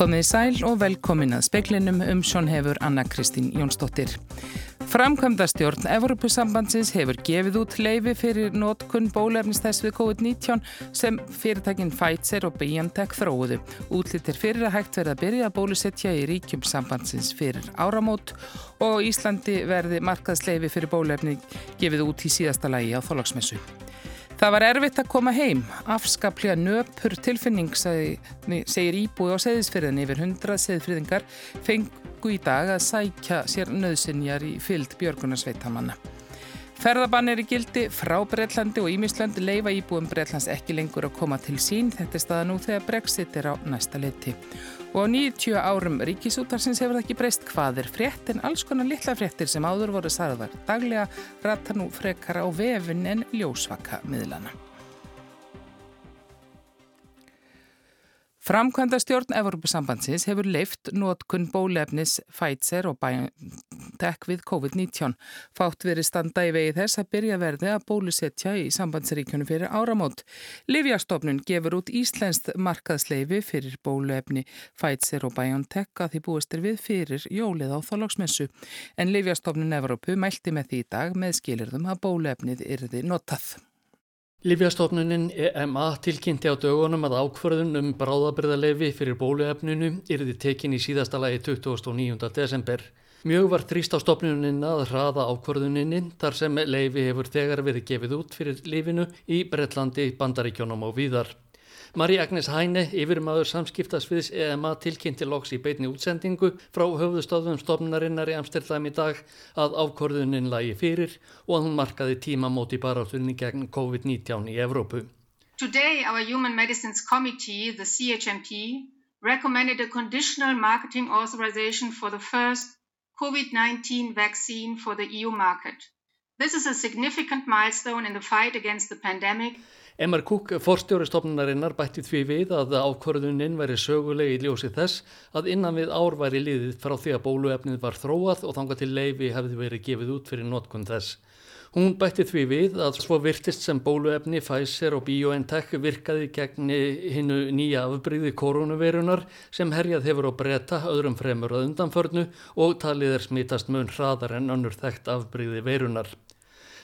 Komið sæl og velkomin að speklinum um sjón hefur Anna Kristín Jónsdóttir. Framkvæmda stjórn Evropasambandsins hefur gefið út leifi fyrir nótkunn bólefnistess við COVID-19 sem fyrirtækinn Pfizer og BioNTech þróuðu. Útlýttir fyrir að hægt verða að byrja að bólusetja í ríkjum sambandsins fyrir áramót og Íslandi verði markaðsleifi fyrir bólefni gefið út í síðasta lægi á þólagsmessu. Það var erfitt að koma heim. Afskaplega nöpur tilfinning, segir íbúi á seðisfyrðin yfir hundra seðisfyrðingar, fengu í dag að sækja sér nöðsinjar í fyllt björgunarsveitamanna. Ferðabann er í gildi frá Breitlandi og Ímislandi leifa íbúum Breitlands ekki lengur að koma til sín. Þetta er staða nú þegar Brexit er á næsta leiti. Og á 90 árum ríkisútarsins hefur það ekki breyst hvað er frétt en alls konar litla fréttir sem áður voru sarðar. Daglega rata nú frekara á vefin en ljósvaka miðlana. Framkvæmda stjórn Evropasambandsins hefur leift nótkunn bólefnis Pfizer og BioNTech við COVID-19. Fátt verið standa í vegi þess að byrja verði að bólusetja í sambandsríkjunum fyrir áramót. Livjastofnun gefur út Íslenskt markaðsleifi fyrir bólefni Pfizer og BioNTech að því búistir við fyrir jólið á þálagsmessu. En Livjastofnun Evropu mælti með því dag með skilirðum að bólefnið yrði notað. Livjastofnunin EMA tilkynnti á dögunum að ákvörðun um bráðabriðarlefi fyrir bóluefninu yrði tekin í síðasta lagi 29. desember. Mjög var þrýst á stofnunin að hraða ákvörðuninni þar sem leifi hefur þegar verið gefið út fyrir lifinu í Breitlandi, Bandaríkjónum og víðar. Marí Agnes Hæne, yfirmaður samskiptasviðs EMA tilkynnti loks í beitni útsendingu frá höfðustöðum stofnunarinnar í Amsterdam í dag að ákvörðunin lagi fyrir og að hún markaði tímamóti baráttunni gegn COVID-19 í Evrópu. Today our Human Medicines Committee, the CHMP, recommended a conditional marketing authorization for the first COVID-19 vaccine for the EU market. This is a significant milestone in the fight against the pandemic Emar Cook, forstjóri stofnunarinnar, bætti því við að ákvörðuninn væri sögulegi í ljósi þess að innan við ár væri liðið frá því að bóluefnið var þróað og þanga til leifi hefði verið gefið út fyrir notkun þess. Hún bætti því við að svo virtist sem bóluefni Pfizer og BioNTech virkaði gegn hinnu nýja afbríði koronavirunar sem herjað hefur á breyta öðrum fremur að undanförnu og talið er smitast mun hraðar en önnur þekkt afbríði verunar.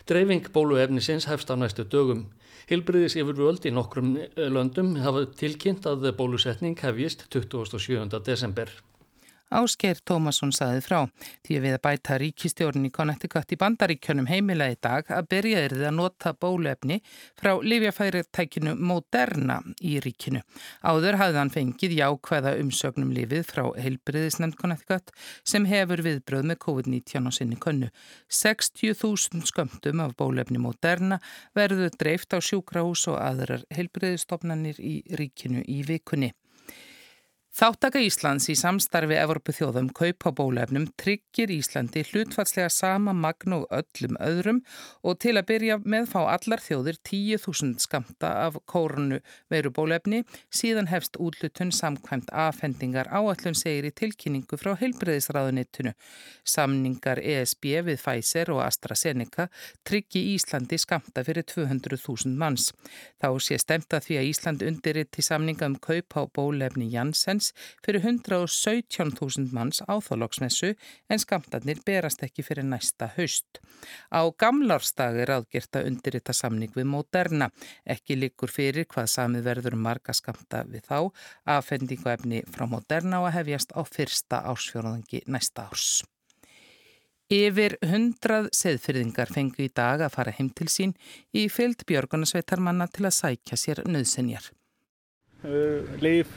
Dreifing bóluefnisins hefst á næstu dögum. Hilbriðis yfirvöld í nokkrum löndum hafa tilkynnt að bólusetning hefjist 27. desember. Áskeir Tómasson saði frá því að við að bæta ríkistjórn í Connecticut í bandaríkjönum heimila í dag að byrja er þið að nota bólefni frá livjafæritækinu Moderna í ríkinu. Áður hafði hann fengið jákvæða umsögnum lifið frá heilbriðisnefnd Connecticut sem hefur viðbröð með COVID-19 á sinni könnu. 60.000 skömmtum af bólefni Moderna verður dreift á sjúkrahús og aðrar heilbriðistofnanir í ríkinu í vikunni. Þáttaka Íslands í samstarfi Evropu þjóðum kaup á bólefnum tryggir Íslandi hlutfatslega sama magn og öllum öðrum og til að byrja með fá allar þjóðir 10.000 skamta af kórunu veru bólefni síðan hefst útlutun samkvæmt afhendingar áallun segir í tilkynningu frá heilbreyðisraðunittunu. Samningar ESB við Pfizer og AstraZeneca tryggi Íslandi skamta fyrir 200.000 manns. Þá sé stemta því að Ísland undirriti samninga um kaup á bólefni Jansens manns fyrir 117.000 manns á þólagsmessu en skamtarnir berast ekki fyrir næsta haust. Á gamlarstag er aðgjert að undirrita samning við Moderna. Ekki líkur fyrir hvað samið verður um marga skamta við þá aðfendingu efni frá Moderna og að hefjast á fyrsta ásfjörðangi næsta árs. Yfir hundrað seðfyrðingar fengu í dag að fara heim til sín í fyllt björgunasveitarmanna til að sækja sér nöðsenjar. Uh, Leif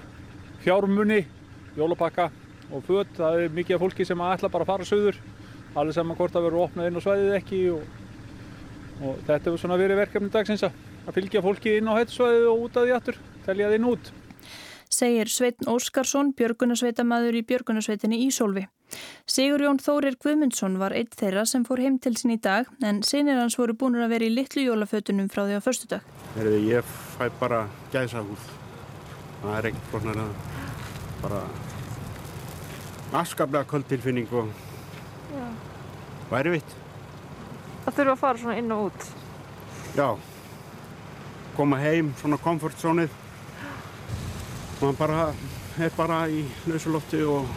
fjármunni, jólapakka og föt. Það er mikið af fólki sem ætla bara að fara söður, alveg saman hvort það verður opnað inn á svæðið ekki og, og þetta hefur svona verið verkefni dagsins að fylgja fólki inn á hættusvæðið og út af því aftur, telja þinn út. Segir Sveitn Óskarsson, björgunarsveitamæður í björgunarsveitinni Ísólfi. Sigur Jón Þórir Guðmundsson var eitt þeirra sem fór heim til sín í dag en sinir hans voru búin að vera í litlu jólafötunum frá því á förstu dag. Ég fæ bara gæsa húð það er ekkert konar að bara afskaplega kvöldtilfinning og, og erfitt. Það þurfa að fara svona inn og út? Já, koma heim, svona komfortzónið. Man bara er bara í lausuloftu og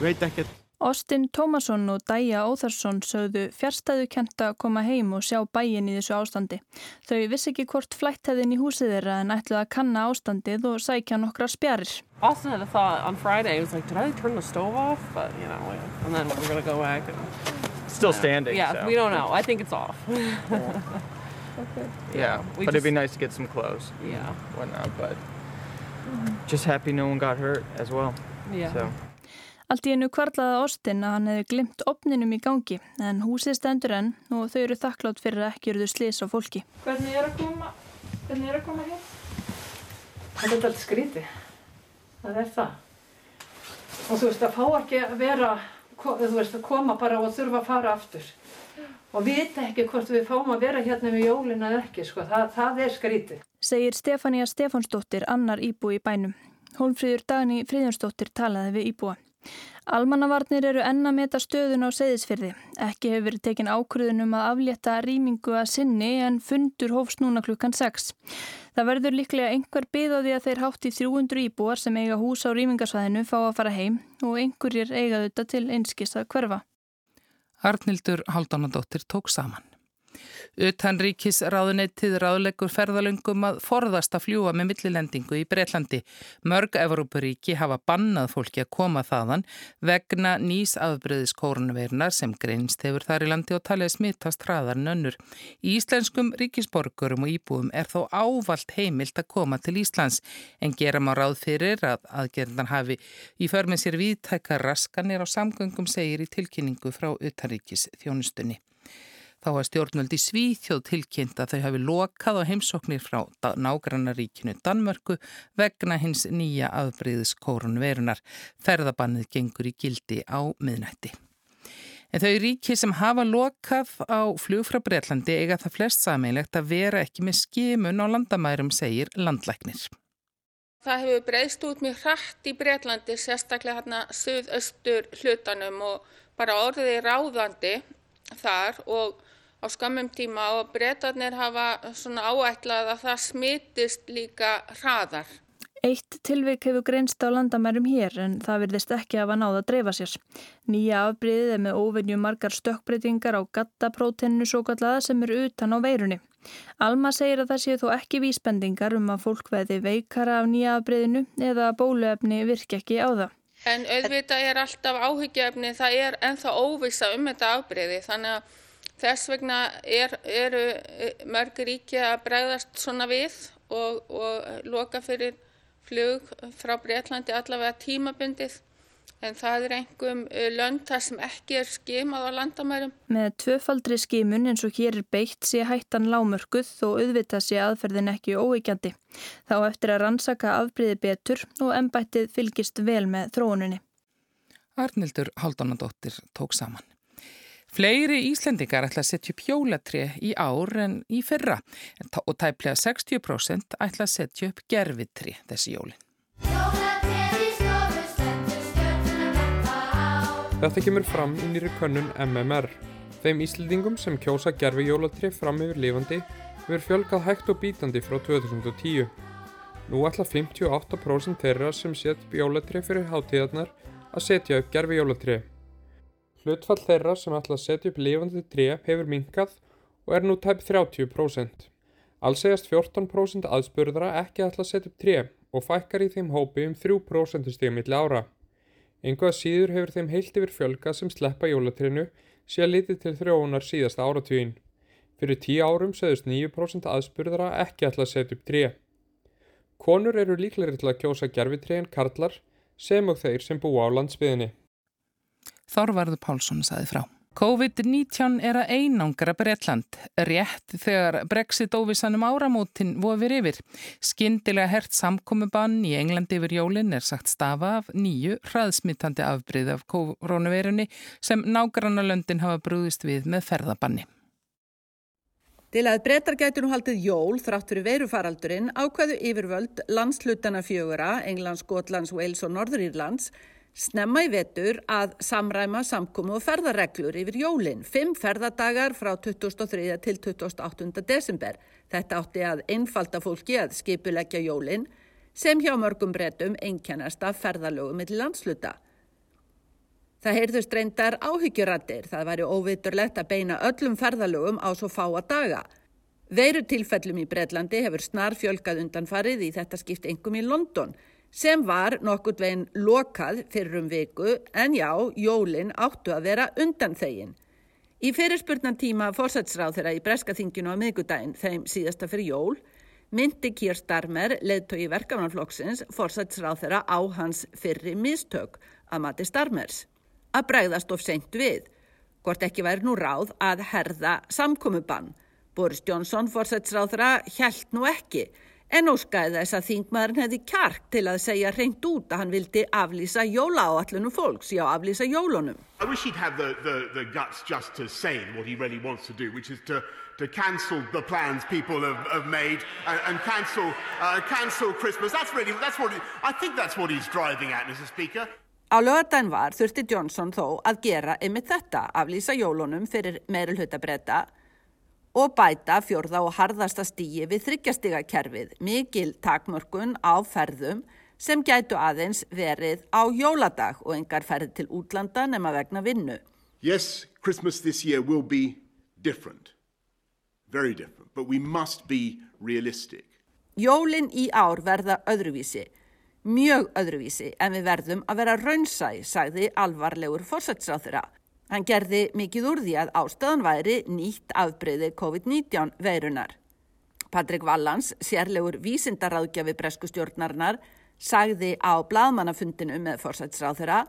veit ekkert. Austin Tómasson og Dæja Óþarsson sögðu fjärstæðu kent að koma heim og sjá bæin í þessu ástandi. Þau vissi ekki hvort flætt hefðin í húsið þeirra en ætluði að kanna ástandið og sækja nokkra spjarir. Austin had a thought on Friday, it was like, did I turn the stove off? But, you know, and then we're going to go back. And, Still standing. yeah, so. we don't know. I think it's off. Yeah, we but it'd be just- nice to get some clothes, yeah, whatnot. But just happy no one got hurt as well. yeah. So Allt í hennu kvarlaði Austin að hann hefði glimt opninum í gangi en húsið stendur enn og þau eru þakklátt fyrir að ekki eruðu slis á fólki. Hvernig er að koma, hvernig er að koma hér? Það er alltaf skríti. Það er það. Og þú veist að fá ekki að vera, þú veist að koma bara og þurfa að fara aftur. Og vita ekki hvort við fáum að vera hérna við jólina eða ekki, sko. Það, það er skríti. Segir Stefania Stefánsdóttir annar íbúi í bænum. Hólfríður Dagni Fríðjónsdóttir talaði við íbúa. Almannavarnir eru enna meta stöðun á seyðisfyrði. Ekki hefur verið tekin ákvörðun um að aflétta rýmingu að sinni en fundur hófst núna klukkan 6. Það verður líklega einhver byð á því að þeir hátt í 300 íbúar sem eiga hús á rýmingasvæðinu fá að fara heim og einhverjir eiga þetta til einskist að hverfa. Arnildur Haldánadóttir tók saman. Utan ríkis ráðunettið ráðleggur ferðalöngum að forðast að fljúa með millilendingu í Breitlandi. Mörg Evrópuríki hafa bannað fólki að koma þaðan vegna nýs afbreyðis kórnveirunar sem greinst hefur þar í landi og talið smittast hraðar en önnur. Í íslenskum ríkisborgurum og íbúum er þó ávalt heimilt að koma til Íslands en gera má ráð fyrir að aðgerðan hafi í förmið sér viðtækka raskanir á samgöngum segir í tilkynningu frá utanríkis þjónustunni. Þá var stjórnvöld í Svíþjóð tilkynnt að þau hafi lokað á heimsóknir frá nágrannaríkinu Danmörku vegna hins nýja afbreyðis kórunverunar. Ferðabannið gengur í gildi á miðnætti. En þau ríki sem hafa lokað á flug frá Breitlandi eiga það flest sameinlegt að vera ekki með skimun á landamærum, segir landlæknir. Það hefur breyðst út mjög hratt í Breitlandi, sérstaklega hérna suðaustur hlutanum og bara orðið ráðandi þar og á skammum tíma og breytarnir hafa svona áætlað að það smitist líka hraðar. Eitt tilvik hefur greinst á landamærum hér en það virðist ekki hafa náða að dreifa sér. Nýja afbríðið er með óvenju margar stökkbreytingar á gattaprótennu svo kallaða sem eru utan á veirunni. Alma segir að það séu þó ekki vísbendingar um að fólk veði veikara af nýja afbríðinu eða að bóluefni virki ekki á það. En auðvitað er alltaf áhyggjöfni, það er ennþá óvisa um þetta afbreyði þannig að þess vegna er, eru mörgur ríki að bregðast svona við og, og loka fyrir flug frá Breitlandi allavega tímabundið en það er einhverjum lönd þar sem ekki er skimað á landamærum. Með tvöfaldri skimun eins og hér er beitt sé hættan lámörkuð og auðvitað sé aðferðin ekki óeikjandi. Þá eftir að rannsaka afbríði betur og ennbættið fylgist vel með þróuninni. Arnildur Haldunadóttir tók saman. Fleiri Íslendingar ætla að setja upp jólatri í ár en í fyrra og tæplega 60% ætla að setja upp gerfitri þessi jólin. Þetta kemur fram í nýri könnun MMR. Þeim Íslendingum sem kjósa gerfi jólatri fram yfir lifandi verður fjölgað hægt og bítandi frá 2010. Nú ætla 58% þeirra sem set upp jólatri fyrir hátíðarnar að setja upp gerfi jólatri. Hlutfall þeirra sem ætla að setja upp lifandi tré hefur minkað og er nú tæp 30%. Alls segast 14% aðspurðra ekki ætla að setja upp tré og fækkar í þeim hópi um 3% stíðum milli ára. Engu að síður hefur þeim heilt yfir fjölga sem sleppa jólatrinu sé að litið til þrjóunar síðasta áratvín. Fyrir 10 árum segðust 9% aðspurðra ekki ætla að setja upp tré. Konur eru líklegri til að kjósa gerfitri en karlar sem og þeir sem búa á landsbyðinni. Þorvarður Pálsson saði frá. COVID-19 er að einangra Bretland, rétt þegar Brexit-óvissanum áramótin vofir yfir. Skindilega hert samkomiðbann í Englandi yfir jólinn er sagt stafa af nýju hraðsmittandi afbrið af koronaveirunni sem nágrannalöndin hafa brúðist við með ferðabanni. Til að breytar gæti nú haldið jól þrátt fyrir veirufaraldurinn ákveðu yfirvöld landslutana fjögura, Englands, Skotlands, Wales og Norðurírlands Snemma í vetur að samræma samkomi og ferðarreglur yfir jólinn, fimm ferðardagar frá 23. til 28. desember. Þetta átti að einfalda fólki að skipuleggja jólinn, sem hjá mörgum breytum einkennast af ferðalögum millir landsluta. Það heyrðust reyndar áhyggjurattir, það væri óviturlegt að beina öllum ferðalögum á svo fáa daga. Veiru tilfellum í Breitlandi hefur snar fjölkað undanfarið í þetta skipt engum í London sem var nokkurt veginn lokað fyrir um viku en já, jólinn áttu að vera undan þegin. Í fyrirspurnan tíma fórsætsráð þeirra í Breskaþinginu á miðgudaginn þeim síðasta fyrir jól myndi Kýr Starmer, leðtói verkefnarflokksins, fórsætsráð þeirra á hans fyrri mistök að mati Starmers. Að bregðast of seint við, hvort ekki væri nú ráð að herða samkomiðbann Boris Johnson fórsætsráðra hjælt nú ekki en óskæði þess að þingmaðurinn hefði kjark til að segja reynd út að hann vildi aflýsa jóla á allunum fólks, já aflýsa jólunum. I wish he'd have the, the, the guts just to say what he really wants to do, which is to, to cancel the plans people have, have made and, and cancel, uh, cancel Christmas. That's really, that's what, I think that's what he's driving at, Mr. Speaker. Á lögadaginn var þurfti Johnson þó að gera yfir þetta, aflýsa jólunum fyrir meirulhutta breyta og bæta fjörða og harðasta stíi við þryggjastiga kerfið, mikil takmörkun á ferðum sem gætu aðeins verið á jóladag og engar ferð til útlanda nema vegna vinnu. Yes, Christmas this year will be different, very different, but we must be realistic. Jólin í ár verða öðruvísi, mjög öðruvísi en við verðum að vera raunsæ, sagði alvarlegur fórsætsráþurra. Hann gerði mikið úr því að ástæðan væri nýtt afbreyði COVID-19 veirunar. Patrik Vallans, sérlegur vísindaráðgjafi breskustjórnarnar, sagði á bladmannafundinu með fórsætsráþurra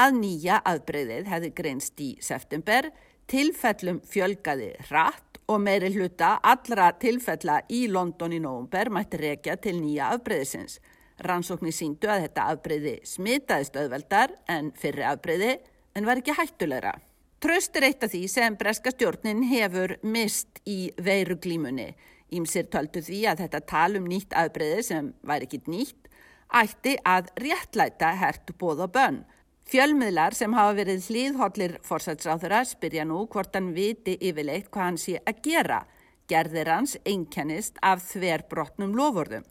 að nýja afbreyðið hefði greinst í september, tilfellum fjölgaði hratt og meiri hluta allra tilfella í London í nógumber mætti rekja til nýja afbreyðisins. Rannsóknir síndu að þetta afbreyði smitaðist auðveldar en fyrri afbreyði en var ekki hættulegra. Tröst er eitt af því sem breska stjórnin hefur mist í veiruglímunni. Ímsir töldu því að þetta tal um nýtt aðbreyði sem væri ekki nýtt ætti að réttlæta hert bóð og bönn. Fjölmiðlar sem hafa verið hlýðhóllir fórsætsráþura spyrja nú hvort hann viti yfirleitt hvað hann sé að gera. Gerðir hans einkennist af þver brotnum lofurðum.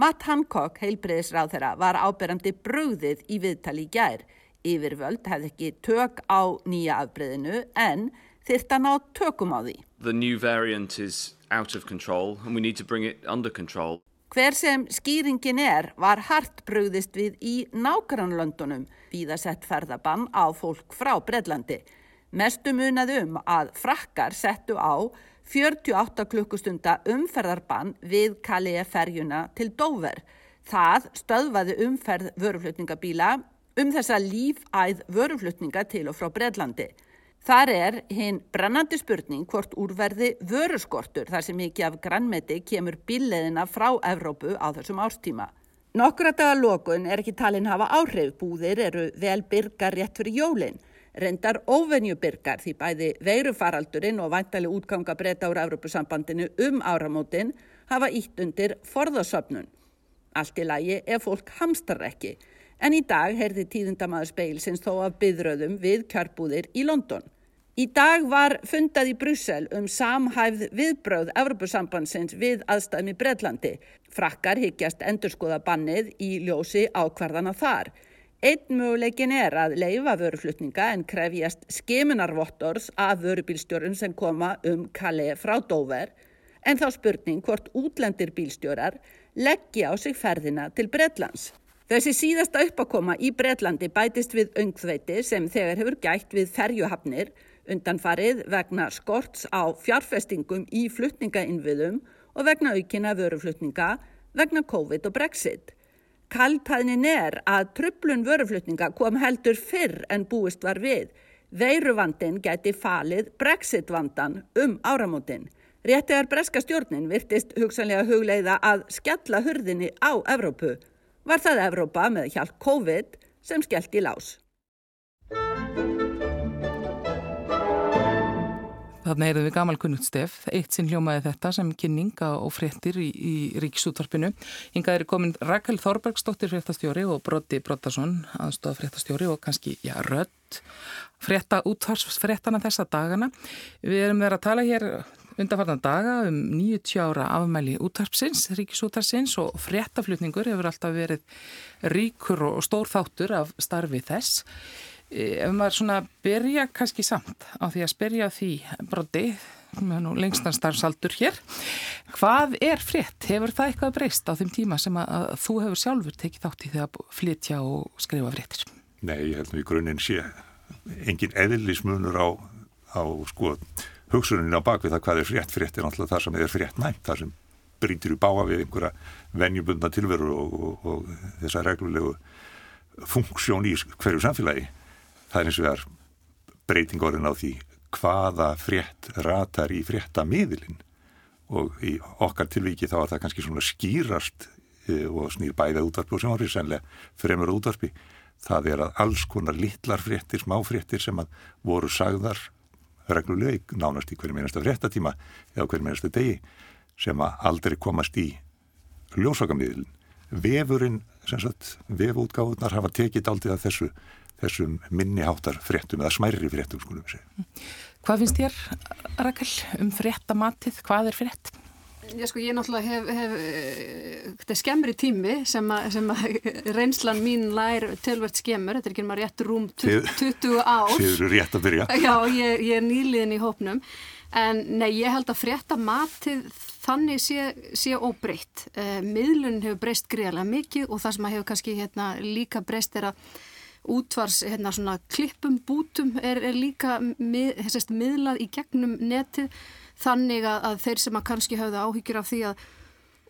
Matt Hancock, heilbreyðisráþura, var áberandi bröðið í viðtali í gær yfirvöld hefði ekki tök á nýja afbreyðinu en þyrta ná tökum á því. The new variant is out of control and we need to bring it under control. Hver sem skýringin er var hart bröðist við í nákvæmlandunum við að sett ferðabann á fólk frá Breitlandi. Mestu munað um að frakkar settu á 48 klukkustunda umferðarbann við Kalea ferjuna til Dover. Það stöðvaði umferð vöruflutningabíla um þessa lífæð vöruflutninga til og frá Breitlandi. Þar er hinn brennandi spurning hvort úrverði vöruskortur þar sem mikið af grannmeti kemur bíleðina frá Evrópu á þessum ástíma. Nokkura dagar lókun er ekki talin hafa áhrif, búðir eru vel byrgar rétt fyrir jólinn. Rendar óvenju byrgar því bæði veirufaraldurinn og væntali útganga breyta úr Evrópusambandinu um áramótin hafa ítt undir forðasöfnun. Allt í lagi ef fólk hamstar ekki. En í dag heyrði tíðundamaður speilsins þó af byðröðum við kjörbúðir í London. Í dag var fundað í Brussel um samhæfð viðbröð Evropasambandsins við aðstæðum í Breitlandi. Frakkar higgjast endurskoða bannið í ljósi ákvarðana þar. Einn möguleikin er að leifa vöruflutninga en krefjast skimunarvottors af vörubílstjórun sem koma um Calais frá Dover. En þá spurning hvort útlendir bílstjórar leggja á sig ferðina til Breitlands. Þessi síðasta uppakoma í Breitlandi bætist við öngþveiti sem þegar hefur gætt við ferjuhafnir undanfarið vegna skorts á fjárfestingum í flutningainviðum og vegna aukina vöruflutninga vegna COVID og Brexit. Kaltæðnin er að trublun vöruflutninga kom heldur fyrr en búist var við. Veiruvandin gæti falið Brexit-vandan um áramótin. Réttegar breska stjórnin virtist hugsanlega hugleiða að skjalla hurðinni á Evrópu var það Evrópa með hjálp COVID sem skellt í lás. Þannig erum við gamal kunnugt stef, eitt sinn hljómaði þetta sem kynninga og fréttir í, í ríksútvarpinu. Hingað er komin Rakel Þorbergsdóttir fréttastjóri og Broddi Broddarsson aðstofa fréttastjóri og kannski, já, rött frétta útvarsfréttana þessa dagana. Við erum verið að tala hér undanfarnan daga um 90 ára afmæli útarpsins, ríkisútarsins og fréttaflutningur hefur alltaf verið ríkur og stór þáttur af starfi þess. E, ef maður svona byrja kannski samt á því að spyrja því broti, með nú lengstan starfsaldur hér, hvað er frétt? Hefur það eitthvað breyst á þeim tíma sem að þú hefur sjálfur tekið þátt í því að flytja og skrifa fréttir? Nei, ég held nú í grunninn sé engin eðlismunur á, á sko hugsunin á bakvið það hvað er frétt. Frétt er náttúrulega það sem er frétt næmt það sem brýtur í báa við einhverja venjubundna tilveru og, og, og þessa reglulegu funksjón í hverju samfélagi. Það er eins og það er breyting orðin á því hvaða frétt ratar í fréttamiðilinn. Og í okkar tilviki þá er það kannski svona skýrast e, og snýr bæða útvarpi og sjónvarpi sennilega fremur útvarpi. Það er að alls konar litlar fréttir, smáfréttir sem að voru sagðar regluleg nánast í hverjum einasta fréttatíma eða hverjum einasta degi sem að aldrei komast í ljósakamiðlun. Vefurinn, sem sagt, vefútgáðunar hafa tekið aldrei að þessu, þessum minniháttar fréttum eða smærri fréttum, skulum við segja. Hvað finnst þér, Rakel, um fréttamatið? Hvað er frétt? Já sko ég náttúrulega hef, hef þetta er skemmri tími sem að, sem að reynslan mín lær tölvert skemmur, þetta er ekki maður rétt rúm 20 ár. Þið eru rétt að byrja. Já, ég, ég er nýliðin í hópnum en nei, ég held að frétta matið þannig sé, sé óbreytt. Eh, miðlun hefur breyst greiðlega mikið og það sem að hefur kannski hérna, líka breyst er að útvars hérna, svona klippum bútum er, er líka mið, miðlað í gegnum netið þannig að, að þeir sem að kannski hafðu áhyggjur af því að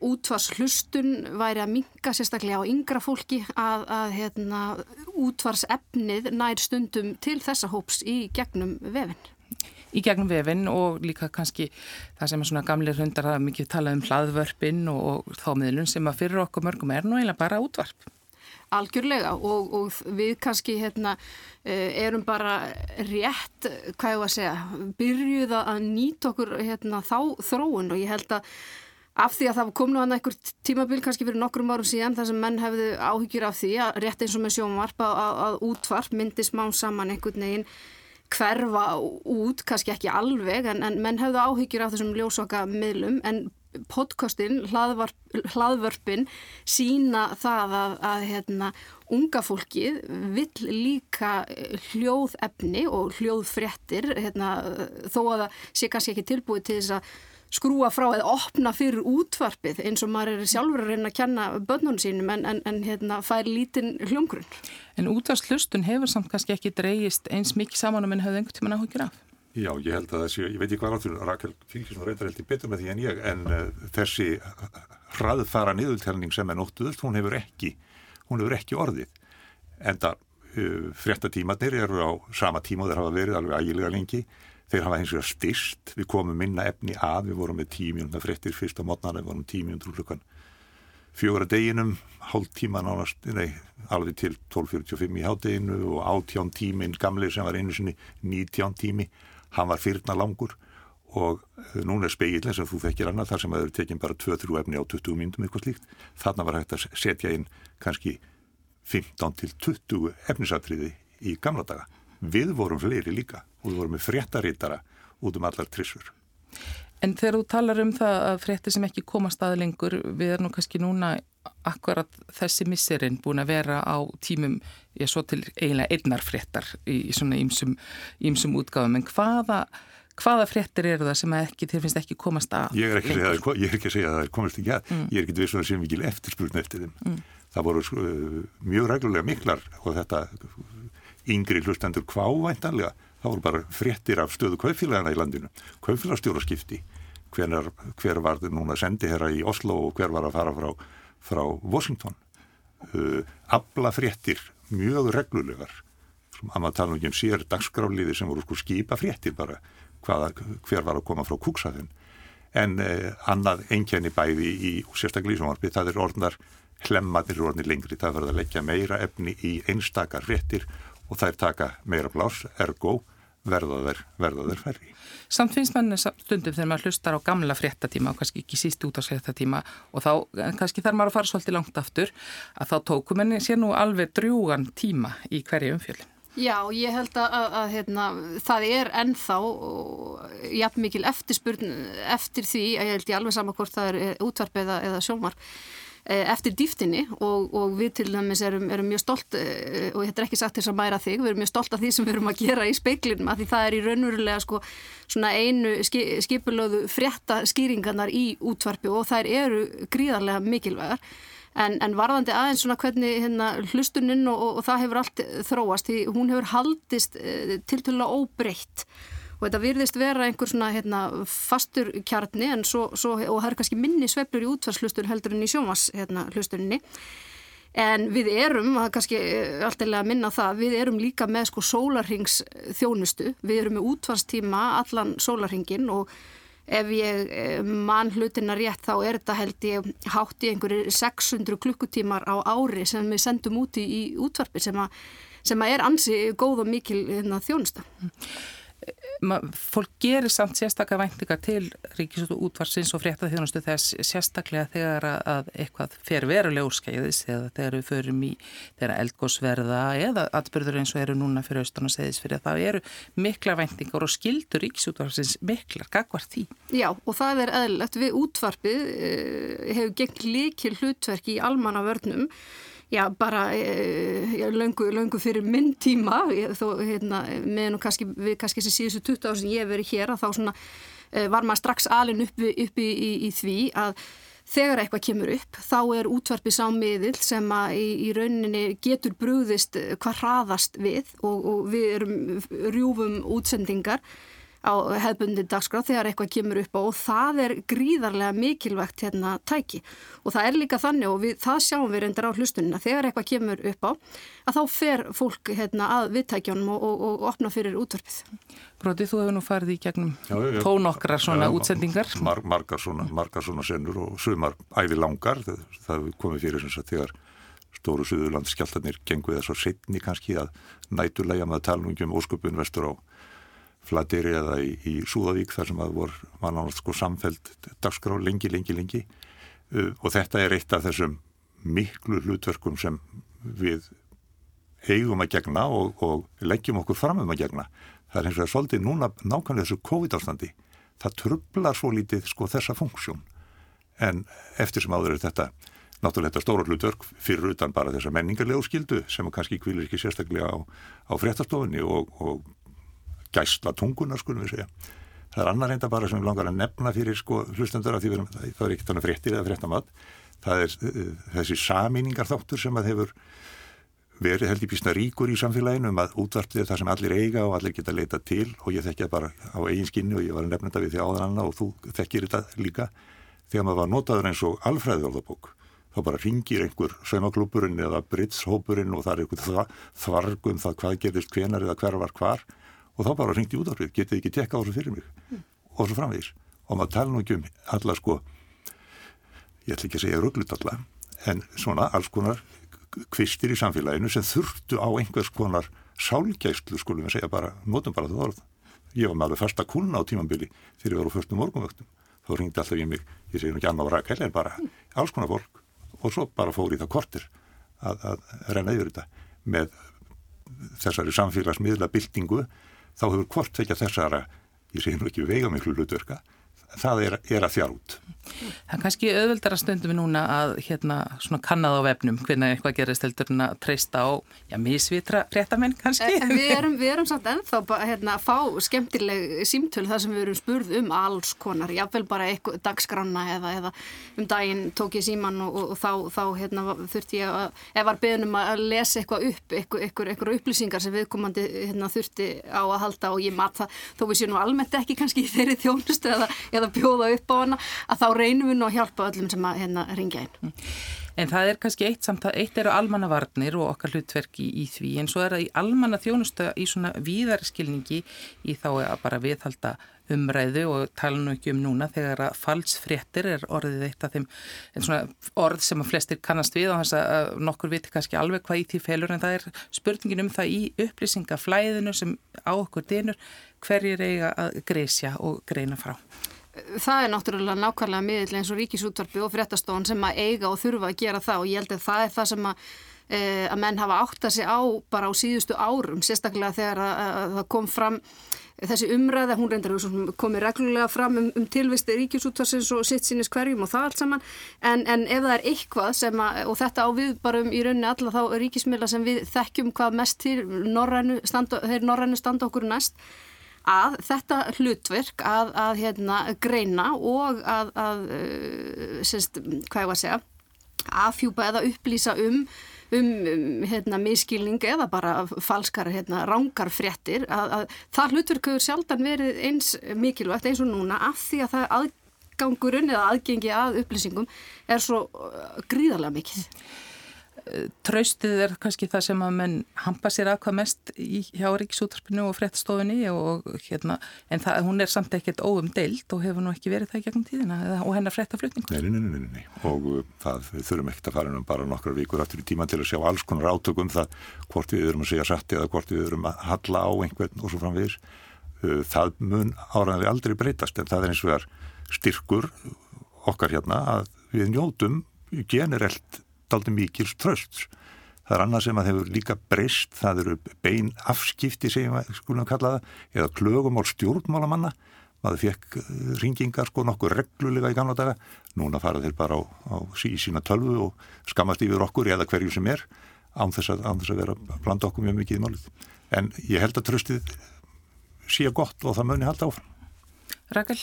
útvars hlustun væri að minga sérstaklega á yngra fólki að, að hérna, útvars efnið nær stundum til þessa hóps í gegnum vefinn. Í gegnum vefinn og líka kannski það sem er svona gamlir hundar að mikið tala um hlaðvörpinn og, og þámiðlun sem að fyrir okkur mörgum er nú eiginlega bara útvarp. Algjörlega og, og við kannski hérna, eh, erum bara rétt, hvað ég var að segja, byrjuð að nýta okkur hérna, þá þróun. Og ég held að af því að það kom nú að einhver tímabil kannski fyrir nokkrum árum síðan þar sem menn hefðu áhyggjur af því að rétt eins og með sjónvarp að, að, að útvarp myndi smán saman einhvern veginn hverfa út, kannski ekki alveg en, en menn hefðu áhyggjur af þessum ljósvaka miðlum. En podcastin, hlaðvörpin sína það að, að hérna, unga fólkið vill líka hljóðefni og hljóðfrettir hérna, þó að það sé kannski ekki tilbúið til þess að skrúa frá eða opna fyrir útvarpið eins og maður er sjálfur að reyna að kenna börnunum sínum en, en, en hérna, fær lítinn hljóngrunn. En útvarslustun hefur samt kannski ekki dreyist eins mikið saman um en hafði einhvern tíman áhugir af? Já, ég held að þessi, ég veit ekki hvað áttur, Rakel Fylgjusson reyndar heldur betur með því en ég, en uh, þessi hraðfara niðurtelning sem er nóttuðust, hún hefur ekki, hún hefur ekki orðið. En það uh, fréttatímatnir eru á sama tíma og þeir hafa verið alveg ægilega lengi. Þeir hafa eins og styrst, við komum minna efni að, við vorum með tímjönda fréttir fyrst á mótnana, við vorum tímjöndur klukkan fjóra deginum, hálf tíma nánast, nei, alveg til 12.45 í hádeginu og átján tímin gamleir sem var einu sinni 19 tími hann var fyrna langur og eh, núna er speilin sem þú þekkir annað þar sem að þau tekinn bara 2-3 efni á 20 mínutum eitthvað slíkt, þarna var hægt að setja inn kannski 15 til 20 efnisatriði í gamla daga. Við vorum fleiri líka og við vorum með fréttaritara út um allar trissur. En þegar þú talar um það að fréttir sem ekki komast að lengur, við erum nú kannski núna akkurat þessi misserinn búin að vera á tímum, ég svo til eiginlega einnar fréttar í svona ímsum útgáðum, en hvaða, hvaða fréttir eru það sem ekki, þér finnst ekki komast að? Ég er ekki að segja, ég er ekki að segja að það er komast ekki að, mm. ég er ekki vissun að sé mikil eftirspurn eftir þeim. Mm. Það voru uh, mjög reglulega miklar og þetta yngri hlustendur kvávæntanlega það voru bara fréttir af stöðu kaupfélagana í landinu, kaupfélagstjóraskipti hver, hver var núna sendi herra í Oslo og hver var að fara frá, frá Washington. Uh, abla fréttir mjög reglulegar. Að maður tala um sér dagskráliði sem voru sko skipa fréttir bara hvaða, hver var að koma frá kúksafinn en uh, annað einkenni bæði í sérstaklega lísumvarfi það er orðnar hlemmaðir orðnir lengri, það verður að leggja meira efni í einstakar fréttir og þær taka meira blás, ergo verða þær, verða þær færri. Samt finnst mann stundum þegar maður hlustar á gamla fréttatíma og kannski ekki síst út á fréttatíma og þá kannski þarf maður að fara svolítið langt aftur að þá tókum henni sér nú alveg drjúgan tíma í hverju umfjöldin. Já, ég held að, að, að hérna, það er ennþá jafn mikil eftirspurn eftir því, að ég held ég alveg saman hvort það er útvarp eða, eða sjómarp Eh, eftir dýftinni og, og við til dæmis erum, erum mjög stolt eh, og þetta er ekki sagt þess að mæra þig, við erum mjög stolt af því sem við erum að gera í speiklinum að því það er í raunverulega sko svona einu skipulöðu frétta skýringarnar í útvarpi og þær eru gríðarlega mikilvægar. En, en varðandi aðeins svona hvernig hérna, hlustuninn og, og, og það hefur allt þróast því hún hefur haldist eh, til til að óbreytt og þetta virðist vera einhver svona hérna, fastur kjarni svo, svo, og það er kannski minni sveplur í útvarslustur heldur en í sjónvashlusturinni hérna, en við erum, það er kannski eh, alltaf minna það, við erum líka með sko sólarhings þjónustu, við erum með útvarstíma allan sólarhingin og ef ég eh, mann hlutina rétt þá er þetta held ég hátt í einhverju 600 klukkutímar á ári sem við sendum úti í, útvarpi sem að, sem að er ansi góð og mikil hérna, þjónusta. Fólk gerir samt sérstaklega væntingar til ríkisútu útvarsins og frétta þjónustu þess sérstaklega þegar að eitthvað fer veruleg úrskæðis eða þegar við förum í þegar eldgósverða eða atbyrður eins og eru núna fyrir austan og segðis fyrir að það eru mikla væntingar og skildur ríkisútvarsins miklar, gagvar því? Já og það er eðlilegt við útvarpið eh, hefur gegn líkil hlutverki í almanna vörnum já, bara e, löngu, löngu fyrir minn tíma. Þó, hérna, með nú kannski, við kannski þessi síðustu 20 ára sem ég hef verið hér að þá svona e, var maður strax alin uppi, uppi í, í, í því að þegar eitthvað kemur upp þá er útvarpið sámiðil sem að í, í rauninni getur brúðist hvað hraðast við og, og við erum rjúfum útsendingar á hefbundi dagskrá þegar eitthvað kemur upp á og það er gríðarlega mikilvægt hérna tæki og það er líka þannig og við, það sjáum við reyndar á hlustunina þegar eitthvað kemur upp á að þá fer fólk hérna að viðtækjónum og, og, og opna fyrir útvarpið. Bróti, þú hefur nú farið í gegnum tó nokkra svona já, útsendingar. Mar, margar svona, margar svona sennur og sumar æði langar, það, það komið fyrir sem sagt þegar stóru Suðurlandskjallarnir genguð þess að setni kannski að næturlega með talningum ósköpun vestur á Flateri eða í, í Súðavík þar sem að voru var náttúrulega sko samfelt dagskrá lengi, lengi, lengi uh, og þetta er eitt af þessum miklu hlutverkum sem við eigum að gegna og, og leggjum okkur fram um að gegna. Það er eins og er svolítið núna nákvæmlega þessu COVID-ástandi. Það trublar svo lítið sko þessa funksjón en eftir sem áður er þetta náttúrulega þetta stóra hlutverk fyrir utan bara þessa menningarlegu skildu sem kannski kvílir ekki sérstaklega á, á fréttastofunni og, og gæsla tungunar skulum við segja. Það er annar reynda bara sem við langar að nefna fyrir sko hlustendur af því við, það er ekki þannig fréttir eða fréttamat. Það er uh, þessi samíningar þáttur sem að hefur verið held í písna ríkur í samfélaginu um að útvartið er það sem allir eiga og allir geta leita til og ég þekkja bara á eigin skinni og ég var að nefna þetta við því áðan annað og þú þekkir þetta líka. Þegar maður var notaður eins og alfræðjálfabók þá bara ringir einhver saumaklúpurinn eða britshópurinn og það er einhver þvargum það hvað gerist hvenar eða hver var hvar og þá bara ringt í útvarfið, getið ekki tekka á þessu fyrir mig? Mm. og svo framvegis. Og maður tala nú ekki um alla sko ég ætla ekki að segja rugglut alla en svona alls konar kvistir í samfélaginu sem þurftu á einhvers konar sálgæslu skulum við segja bara, notum bara það orð. Ég var með alveg fasta kuna á tímambili þegar ég var á fyrstum morgunvöktum þá ringdi alltaf ég mig, ég segi nú ekki annað rækæli en bara alls konar fólk. Og svo bara fór í það kortir að, að renna yfir þetta með þessari samfélagsmiðla byltingu þá hefur hvort þekja þessara, ég segi nú ekki veiga miklu hlutverka, það er, er að þjár út. Það er kannski auðvöldar að stundum við núna að hérna svona kannad á vefnum hvernig eitthvað gerist heldur en að treysta á já, mísvitra réttamenn kannski. En við erum, við erum samt ennþá hérna, að fá skemmtileg símtöl þar sem við erum spurð um alls konar, jáfnvel bara dagskranna eða, eða um daginn tók ég síman og, og, og þá, þá hérna, þurfti ég að, ef var beðnum að lesa eitthvað upp, eitthvað, upplýsingar sem viðkomandi hérna, þurfti á að halda og ég mat það, þó við séum almennt ekki kannski þeirri þjónustu eða, eða bjóða upp á hana, að þá reynum við nú að hjálpa öllum sem að hérna ringja inn. En það er kannski eitt samt að eitt eru almannavarnir og okkar hlutverki í, í því en svo er það í almanna þjónusta í svona víðarskilningi í þá að bara viðhalda umræðu og tala nú ekki um núna þegar að falsfréttir er orðið eitt af þeim orð sem að flestir kannast við og þess að nokkur viti kannski alveg hvað í því felur en það er spurningin um það í upplýsingaflæðinu sem á okkur dinur hverjir eiga að greisja og greina frá það er náttúrulega nákvæmlega miðill eins og ríkisútvarfi og fréttastofan sem að eiga og þurfa að gera það. Og ég held að það er það sem að eh, að menn hafa átt að sig á bara á síðustu árum, sérstaklega þegar það kom fram þessi umræða, hún reyndar komið reglulega fram um, um tilvisti ríkjusútvarsins og sitt sínis hverjum og það allt saman. En, en ef það er eitthvað sem að, og þetta á við bara um í rauninni alla þá ríkismila sem við þekkjum hvað mest til norrænu standa, þeir norrænu standa okkur næst að þetta hlutverk að, að hérna, greina og að, að uh, semst, hvað ég var að segja afhjúpa eða upplýsa um um, um hérna, miskilning eða bara falskar hérna, rángar fréttir að, að það hlutverkuður sjaldan verið eins mikilvægt eins og núna af því að það aðgangurinn eða aðgengi að upplýsingum er svo uh, gríðarlega mikið traustið er kannski það sem að menn hampa sér aðkvað mest í, hjá Ríkisútarpinu og frettstofunni og hérna, en það, hún er samt ekkert óumdeild og hefur nú ekki verið það gegnum tíðina og hennar frettaflutningur. Nei, nei, nei, nei, og uh, það þurfum ekkert að fara um bara nokkrar vikur aftur í tíman til að sjá alls konar átökum það hvort við erum að segja satt eða hvort við erum að halla á einhvern og svo framvegis. Uh, það mun áraðanlega aldrei breytast en það er eins og það er styrkur okkar hérna að við njótum generelt daldi mikils tröst. Það er annað sem að hefur líka breyst, það eru bein afskipti sem við skulum kalla það, eða klögum á stjórnmálamanna. Maður fekk eh, ringingar sko nokkuð reglulega í gamla daga. Núna fara þeir bara á, á sí, sína tölvu og skamast yfir okkur eða hverju sem er án þess að, án þess að vera að blanda okkur mjög mikið í málið. En ég held að tröstið sé gott og það muni halda áfram. Rakel?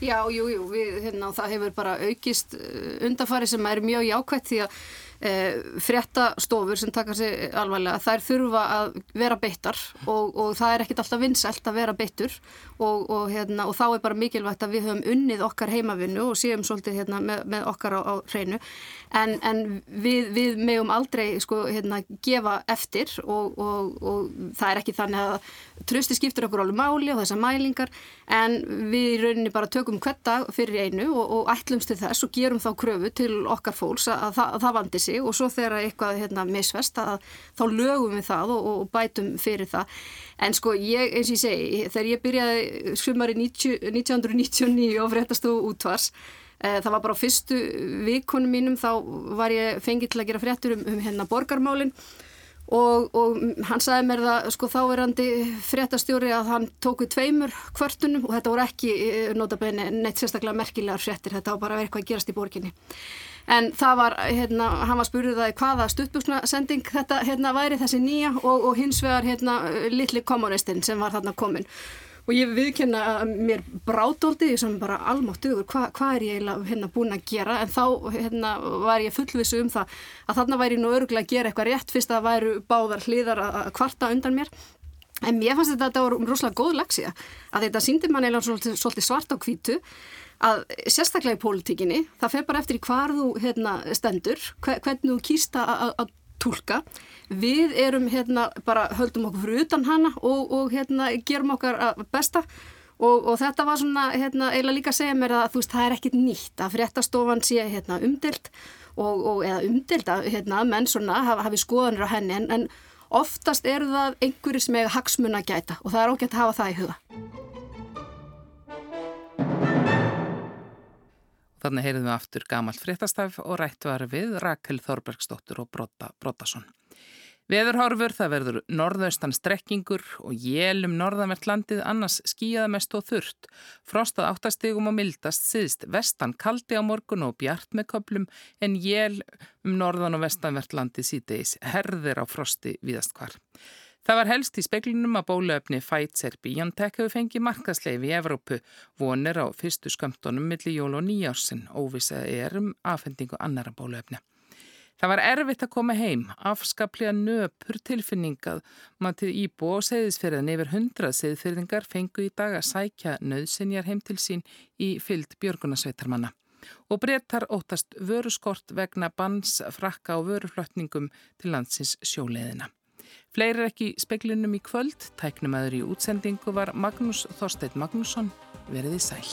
Já, jú, jú, við, hérna, það hefur bara aukist eh, undarfari sem er mjög jákvæmt því að fréttastofur sem taka sig alvarlega, þær þurfa að vera beittar og, og það er ekkit alltaf vinsælt að vera beittur og, og, hérna, og þá er bara mikilvægt að við höfum unnið okkar heimavinnu og séum svolítið hérna, með, með okkar á, á hreinu. En, en við, við meðum aldrei sko, hérna, gefa eftir og það er ekki þannig að trösti skiptir okkur alveg máli og þessar mælingar en við í rauninni bara tökum hvert dag fyrir einu og ætlumst til þess og gerum þá kröfu til okkar fólks að, að, að það vandi sig sig og svo þegar eitthvað hérna, misvest að, þá lögum við það og, og bætum fyrir það. En sko ég, eins og ég segi, þegar ég byrjaði sumari 1999 og fréttastu útvars, e, það var bara á fyrstu vikunum mínum þá var ég fengið til að gera fréttur um, um hérna borgarmálinn Og, og hann sagði mér það sko þáverandi fréttastjóri að hann tóku tveimur kvörtunum og þetta voru ekki eh, notabene neitt sérstaklega merkilegar fréttir, þetta var bara verið hvað að gerast í borginni en það var, hérna, hann var spurðið að hvaða stuttbúksnasending þetta hérna væri þessi nýja og, og hins vegar hérna litli kommunistinn sem var þarna komin og ég viðkynna að mér brádóldi sem bara almáttuður, Hva, hvað er ég hérna búin að gera? En þá hérna var ég fullvisu um það að þarna væri nú öruglega að gera eitthvað rétt fyrst að það væru báðar hliðar að kvarta undan mér en mér fannst þetta að þetta voru rosalega góð lagsíða að þetta síndi mann eiginlega svolítið, svolítið svart á kvítu að sérstaklega í pólitíkinni, það fer bara eftir í hvar þú hérna, stendur, hvernig þú kýst að tólka. Við erum hérna bara höldum okkur fyrir utan hana og, og hérna gerum okkar besta. Og, og þetta var svona hérna eiginlega líka að segja mér að þú veist það er ekkit nýtt að fréttastofan sé hérna umdelt og, og eða umdelt að hérna menn svona hafi skoðanir á henni. En, en oftast eru það einhverjir sem eiga hagsmunna gæta og það er ógætt að hafa það í huga. Þannig heyrðum við aftur gamalt fréttastaf og rætt var við Rakel Þorbergsdóttur og Brotta Brottason. Veðurhorfur það verður norðaustan strekkingur og jélum norðanvert landið annars skíjaða mest og þurrt. Frostað áttastegum og mildast síðst vestan kaldi á morgun og bjart með köplum en jél um norðan og vestanvert landið síðdeis herðir á frosti viðast hvar. Það var helst í speklinum að bólöfni Pfizer-BioNTech hefur fengið markasleif í Evrópu, vonir á fyrstu skömmtunum millir jól og nýjársin, óvisa er um afhendingu annara bólöfni. Það var erfitt að koma heim, afskaplega nöpur tilfinningað matið íbú og segðisferðin yfir hundrað segðferðingar fengu í dag að sækja nöðsinjar heim til sín í fyllt björgunasveitarmanna. Og breytar óttast vöruskort vegna bans, frakka og vöruflötningum til landsins sjóleðina. Fleiri ekki speklinum í kvöld, tæknum aður í útsendingu var Magnús Þorstein Magnússon, veriði sæl.